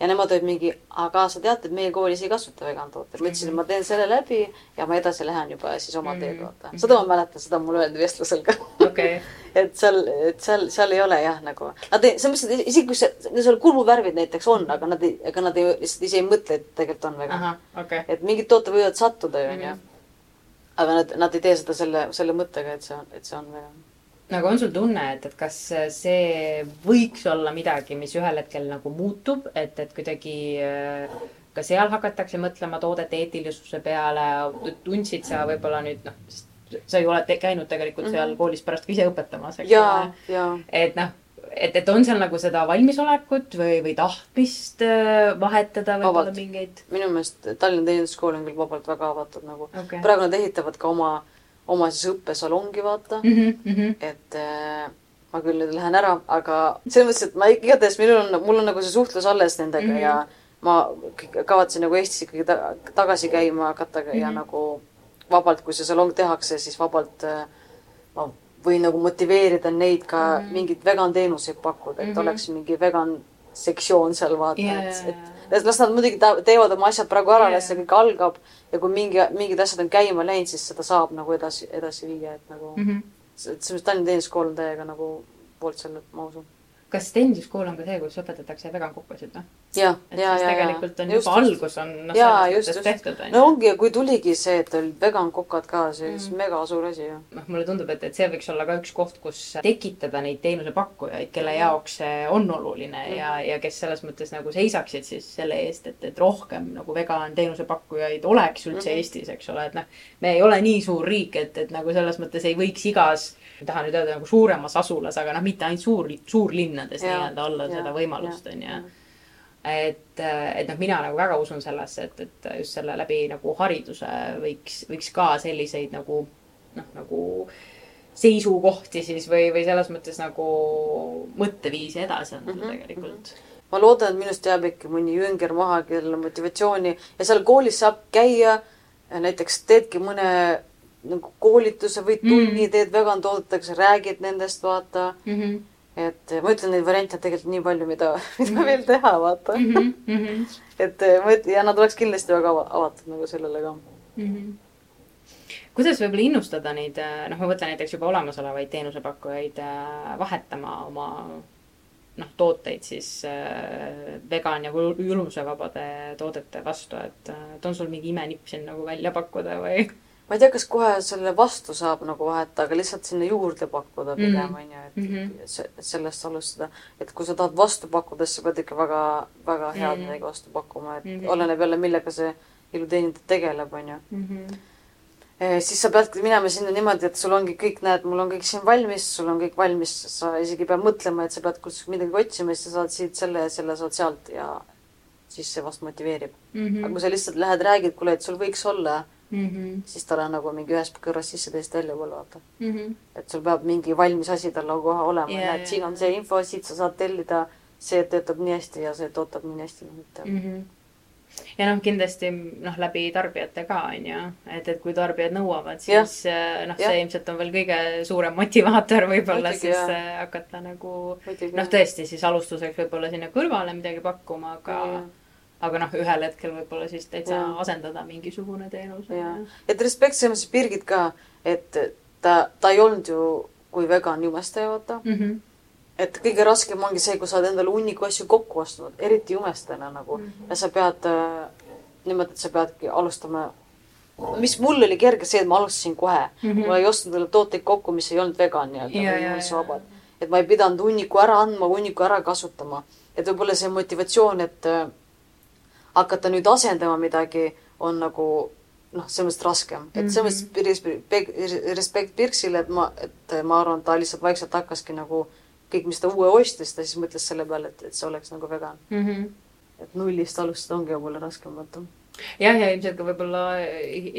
ja nemad olid mingi, aga sa tead, et meie koolis ei kasvata vegan tooteid. ma ütlesin, et ma teen selle läbi ja ma edasi lähen juba siis oma teed mhm. vaata. seda ma mäletan, seda mulle öeldi vestlusel ka okay. et seal, et seal, seal ei ole jah, nagu nad ei, selles mõttes, et isegi kui see, seal kulmuvärvid näiteks on, aga nad ei, ega nad ei, lihtsalt ise ei mõtle, et tegelikult on vegan. Okay. et mingid tooted võivad sattuda, onju. Mhm. aga nad, nad ei tee seda selle, selle mõttega, et see on, et see on vegan nagu on sul tunne, et, et kas see võiks olla midagi, mis ühel hetkel nagu muutub, et, et kuidagi äh, ka seal hakatakse mõtlema toodete eetilisuse peale, tundsid sa võib-olla nüüd noh, sa ju oled käinud tegelikult mm -hmm. seal koolis pärast ka ise õpetamas, eks ole. et noh, et, et on seal nagu seda valmisolekut või, või tahtmist äh, vahetada võib-olla mingeid? minu meelest Tallinna Teeninduskool on küll vabalt väga avatud nagu okay.. praegu nad ehitavad ka oma oma siis õppesalongi, vaata mm. -hmm. et äh, ma küll nüüd lähen ära, aga selles mõttes, et ma igatahes, minul on, mul on nagu see suhtlus alles nendega mm -hmm. ja ma kavatsen nagu Eestis ikkagi ta tagasi käima hakata mm -hmm. ja mhm. nagu vabalt, kui see salong tehakse, siis vabalt äh, ma võin nagu motiveerida neid ka mm -hmm. mingeid vegan teenuseid pakkuda, et mm -hmm. oleks mingi vegan sektsioon seal vaata yeah., et, et las nad muidugi teevad oma asjad praegu ära yeah., las see kõik algab ja kui mingi, mingid asjad on käima läinud, siis seda saab nagu edasi, edasi viia, et nagu mm, -hmm. et selles Tallinna Teeninduskool on täiega nagu poolt selle, ma usun kas teeninduskool on ka see, kus õpetatakse vegankukkusid või? jah, ja, ja, ja. tegelikult on just, juba just. algus on noh, selles mõttes tehtud. no ongi ja kui tuligi see, et olid vegankukad ka, see oli mm. mega suur asi ju. noh, mulle tundub, et, et see võiks olla ka üks koht, kus tekitada neid teenusepakkujaid, kelle jaoks see on oluline mm. ja, ja kes selles mõttes nagu seisaksid siis selle eest, et, et rohkem nagu vegan teenusepakkujaid oleks üldse mm -hmm. Eestis, eks ole, et noh, me ei ole nii suur riik, et, et nagu selles mõttes ei võiks igas ei taha nüüd öelda nagu suuremas asulas, aga noh, mitte ainult suur, suurlinnades nii-öelda olla ja, seda võimalust, on ju. Et, et noh, mina nagu väga usun sellesse, et, et just selle läbi nagu hariduse võiks, võiks ka selliseid nagu noh, nagu seisukohti siis või, või selles mõttes nagu mõtteviisi edasi anda mm -hmm. tegelikult ma loodan, et minust jääb ikka mõni jünger maha, kellel on motivatsiooni ja seal koolis saab käia, näiteks teedki mõne nagu koolituse või tunni mm. teed vegan toodeteks, räägid nendest, vaata mm. -hmm. Et ma ütlen, neid variante on tegelikult nii palju, mida, mida mm -hmm. veel teha, vaata mm. -hmm. et eh, ma ütlen, ja nad oleks kindlasti väga avatud nagu sellele ka mm. -hmm kuidas võib-olla innustada neid, eh, noh, ma mõtlen näiteks juba olemasolevaid teenusepakkujaid eh, vahetama oma noh, tooteid siis äh, vegan ja julmusevabade toodete vastu, et, et on sul mingi imenipp siin nagu välja pakkuda või? Ma ei tea, kas kohe selle vastu saab nagu vahetada, aga lihtsalt sinna juurde pakkuda pigem mhm. onju, et mm -hmm. sellest alustada. et kui sa tahad vastu pakkuda, siis sa pead ikka väga, väga head mm -hmm. midagi vastu pakkuma, et mm -hmm. oleneb jälle, millega see iluteenindaja tegeleb, onju mm. -hmm siis sa peadki minema sinna niimoodi, et sul ongi kõik, näed, mul on kõik siin valmis, sul on kõik valmis, sa isegi ei pea mõtlema, et sa pead kuskilt midagi otsima, siis sa saad siit selle ja selle saad sealt ja siis see vast motiveerib mm. -hmm. aga kui sa lihtsalt lähed, räägid, kuule, et sul võiks olla mm, -hmm. siis tal on nagu mingi ühest kõrvast sisse, teisest väljapoole vaata mm. -hmm. et sul peab mingi valmis asi tal nagu kohe olema yeah,, näed, siin on see info, siit sa saad tellida see töötab nii hästi ja see tootab nii hästi, noh et mm. -hmm ja noh, kindlasti noh, läbi tarbijate ka on ju, et, et kui tarbijad nõuavad, siis äh, noh, see ilmselt on veel kõige suurem motivaator võib-olla siis jah. Äh, hakata nagu noh, tõesti siis alustuseks võib-olla sinna kõrvale midagi pakkuma, aga ja aga noh, ühel hetkel võib-olla siis täitsa ja. asendada mingisugune teenus. et respekt selles mõttes Birgit ka, et ta, ta ei olnud ju kui vegan jumestaja, vaata mm. -hmm et kõige raskem ongi see, kui sa oled endale hunniku asju kokku ostnud, eriti jumestajana nagu mm -hmm. ja sa pead äh,, niimoodi, et sa peadki alustama. mis mul oli kerge see, et ma alustasin kohe mm. -hmm. ma ei ostnud endale tooteid kokku, mis ei olnud vegan nii-öelda või mullitsevabad. et ma ei pidanud hunniku ära andma, hunniku ära kasutama. et võib-olla see motivatsioon, et äh, hakata nüüd asendama midagi, on nagu noh, selles mõttes raskem, et selles mõttes -hmm. respekt Pirksile, et ma, et ma arvan, ta lihtsalt vaikselt hakkaski nagu kõik, mis ta uue ostis, ta siis mõtles selle peale, et, et see oleks nagu vegan mm. -hmm. et nullist alustada ongi võib-olla raskem, vaata. jah, ja ilmselt ka võib-olla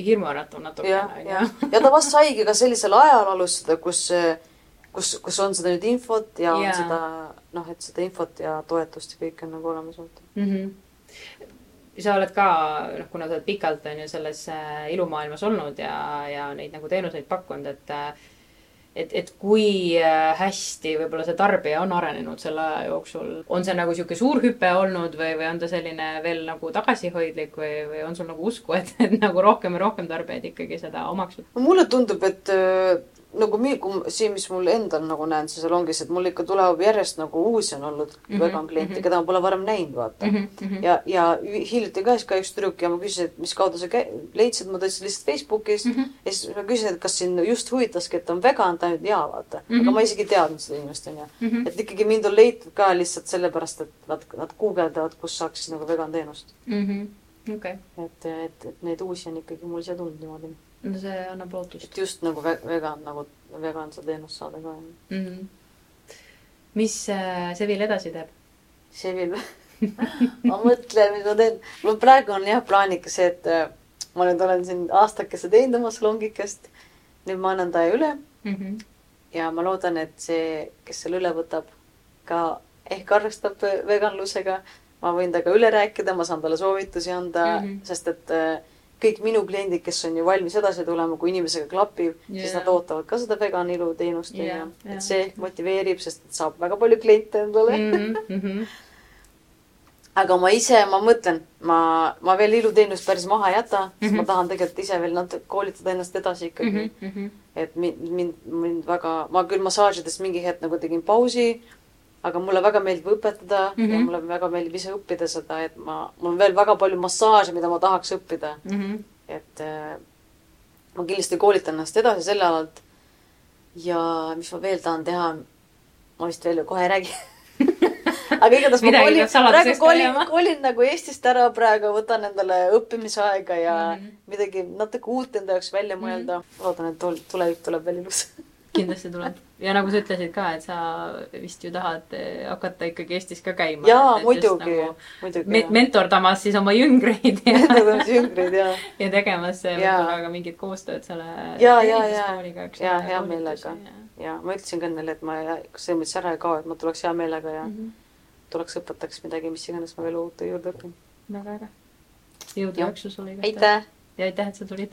hirmuäratav natukene. ja, ja, ja ta vast saigi ka sellisel ajal alustada, kus, kus, kus on seda nüüd infot ja, ja. on seda noh, et seda infot ja toetust ja kõike on nagu olemas vaata mm. -hmm sa oled ka, noh, kuna sa oled pikalt, on ju, selles äh, ilumaailmas olnud ja, ja neid nagu teenuseid pakkunud, et äh, et, et kui äh, hästi võib-olla see tarbija on arenenud selle aja jooksul, on see nagu niisugune suur hüpe olnud või, või on ta selline veel nagu tagasihoidlik või, või on sul nagu usku, et, et nagu rohkem ja rohkem tarbijaid ikkagi seda omaks mulle tundub, et nagu mi-, siin, mis mul endal nagu näen seal salongis, et mul ikka tuleb järjest nagu uusi on olnud mm -hmm, vegan kliente mm, -hmm. keda ma pole varem näinud, vaata mm. -hmm. ja, ja hiljuti käis ka üks tüdruk ja ma küsisin, et mis kaudu sa leidsid, ma tõstsin lihtsalt Facebookis mm -hmm. ja siis ma küsisin, et kas sind just huvitaski, et on vegan, ta ütles jaa, vaata mm. -hmm. aga ma isegi ei teadnud seda inimest, onju. -hmm. et ikkagi mind on leitud ka lihtsalt sellepärast, et nad, nad guugeldavad, kus saaks nagu vegan teenust mm. -hmm. okay.. et, et, et neid uusi on ikkagi mul siia tulnud niimoodi no see annab lootust. et just nagu vegan, nagu vegan seda teenust saada ka mm. -hmm. mis äh, Sevil edasi teeb? Sevil ma mõtlen, mis ma teen. mul praegu on jah plaaniga see, et äh, ma nüüd olen siin aastakese teinud oma salongikest. nüüd ma annan ta üle mm. -hmm. ja ma loodan, et see, kes selle üle võtab, ka ehk arvestab veganlusega. ma võin temaga üle rääkida, ma saan talle soovitusi anda mm, -hmm. sest et äh, kõik minu kliendid, kes on ju valmis edasi tulema, kui inimesega klapib yeah., siis nad ootavad ka seda vegan ilu teenust onju yeah,. Yeah. et see ehk motiveerib, sest saab väga palju kliente endale mm. -hmm. aga ma ise, ma mõtlen, ma, ma veel iluteenust päris maha ei jäta mm, -hmm. sest ma mhm. tahan tegelikult ise veel natuke koolitada ennast edasi ikkagi mm. -hmm. et mind, mind, mind väga, ma küll massaažides mingi hetk nagu tegin pausi aga mulle väga meeldib õpetada mm -hmm. ja mhm. mulle väga meeldib ise õppida seda, et ma, mul on veel väga palju massaaže, mida ma tahaks õppida mm. -hmm. et äh, ma kindlasti koolitan ennast edasi selle alalt. ja mis ma veel tahan teha, ma vist veel kohe ei räägi aga igatahes ma kolin, praegu kolin, kolin nagu Eestist ära praegu, võtan endale õppimisaega ja mm -hmm. midagi natuke uut enda jaoks välja mõelda mm. -hmm. loodan, et tulevik tuleb veel ilus kindlasti tuleb. ja nagu sa ütlesid ka, et sa vist ju tahad eh, hakata ikkagi Eestis ka käima. jaa, muidugi nagu, muidugi me. mentordamas siis oma jüngreid. mentordamas jüngreid, jaa. ja tegemas eh, võib-olla ka mingit koostööd selle ja, ja, ja, ja hea meelega. ja ma ütlesin ka ennele, et ma selles mõttes ära ei kao, et ma tuleks hea meelega ja mm -hmm. tuleks õpetaks midagi, mis iganes ma veel uute juurde õpin. väga äge. jõudu, jaksu sulle. aitäh. ja aitäh, et sa tulid.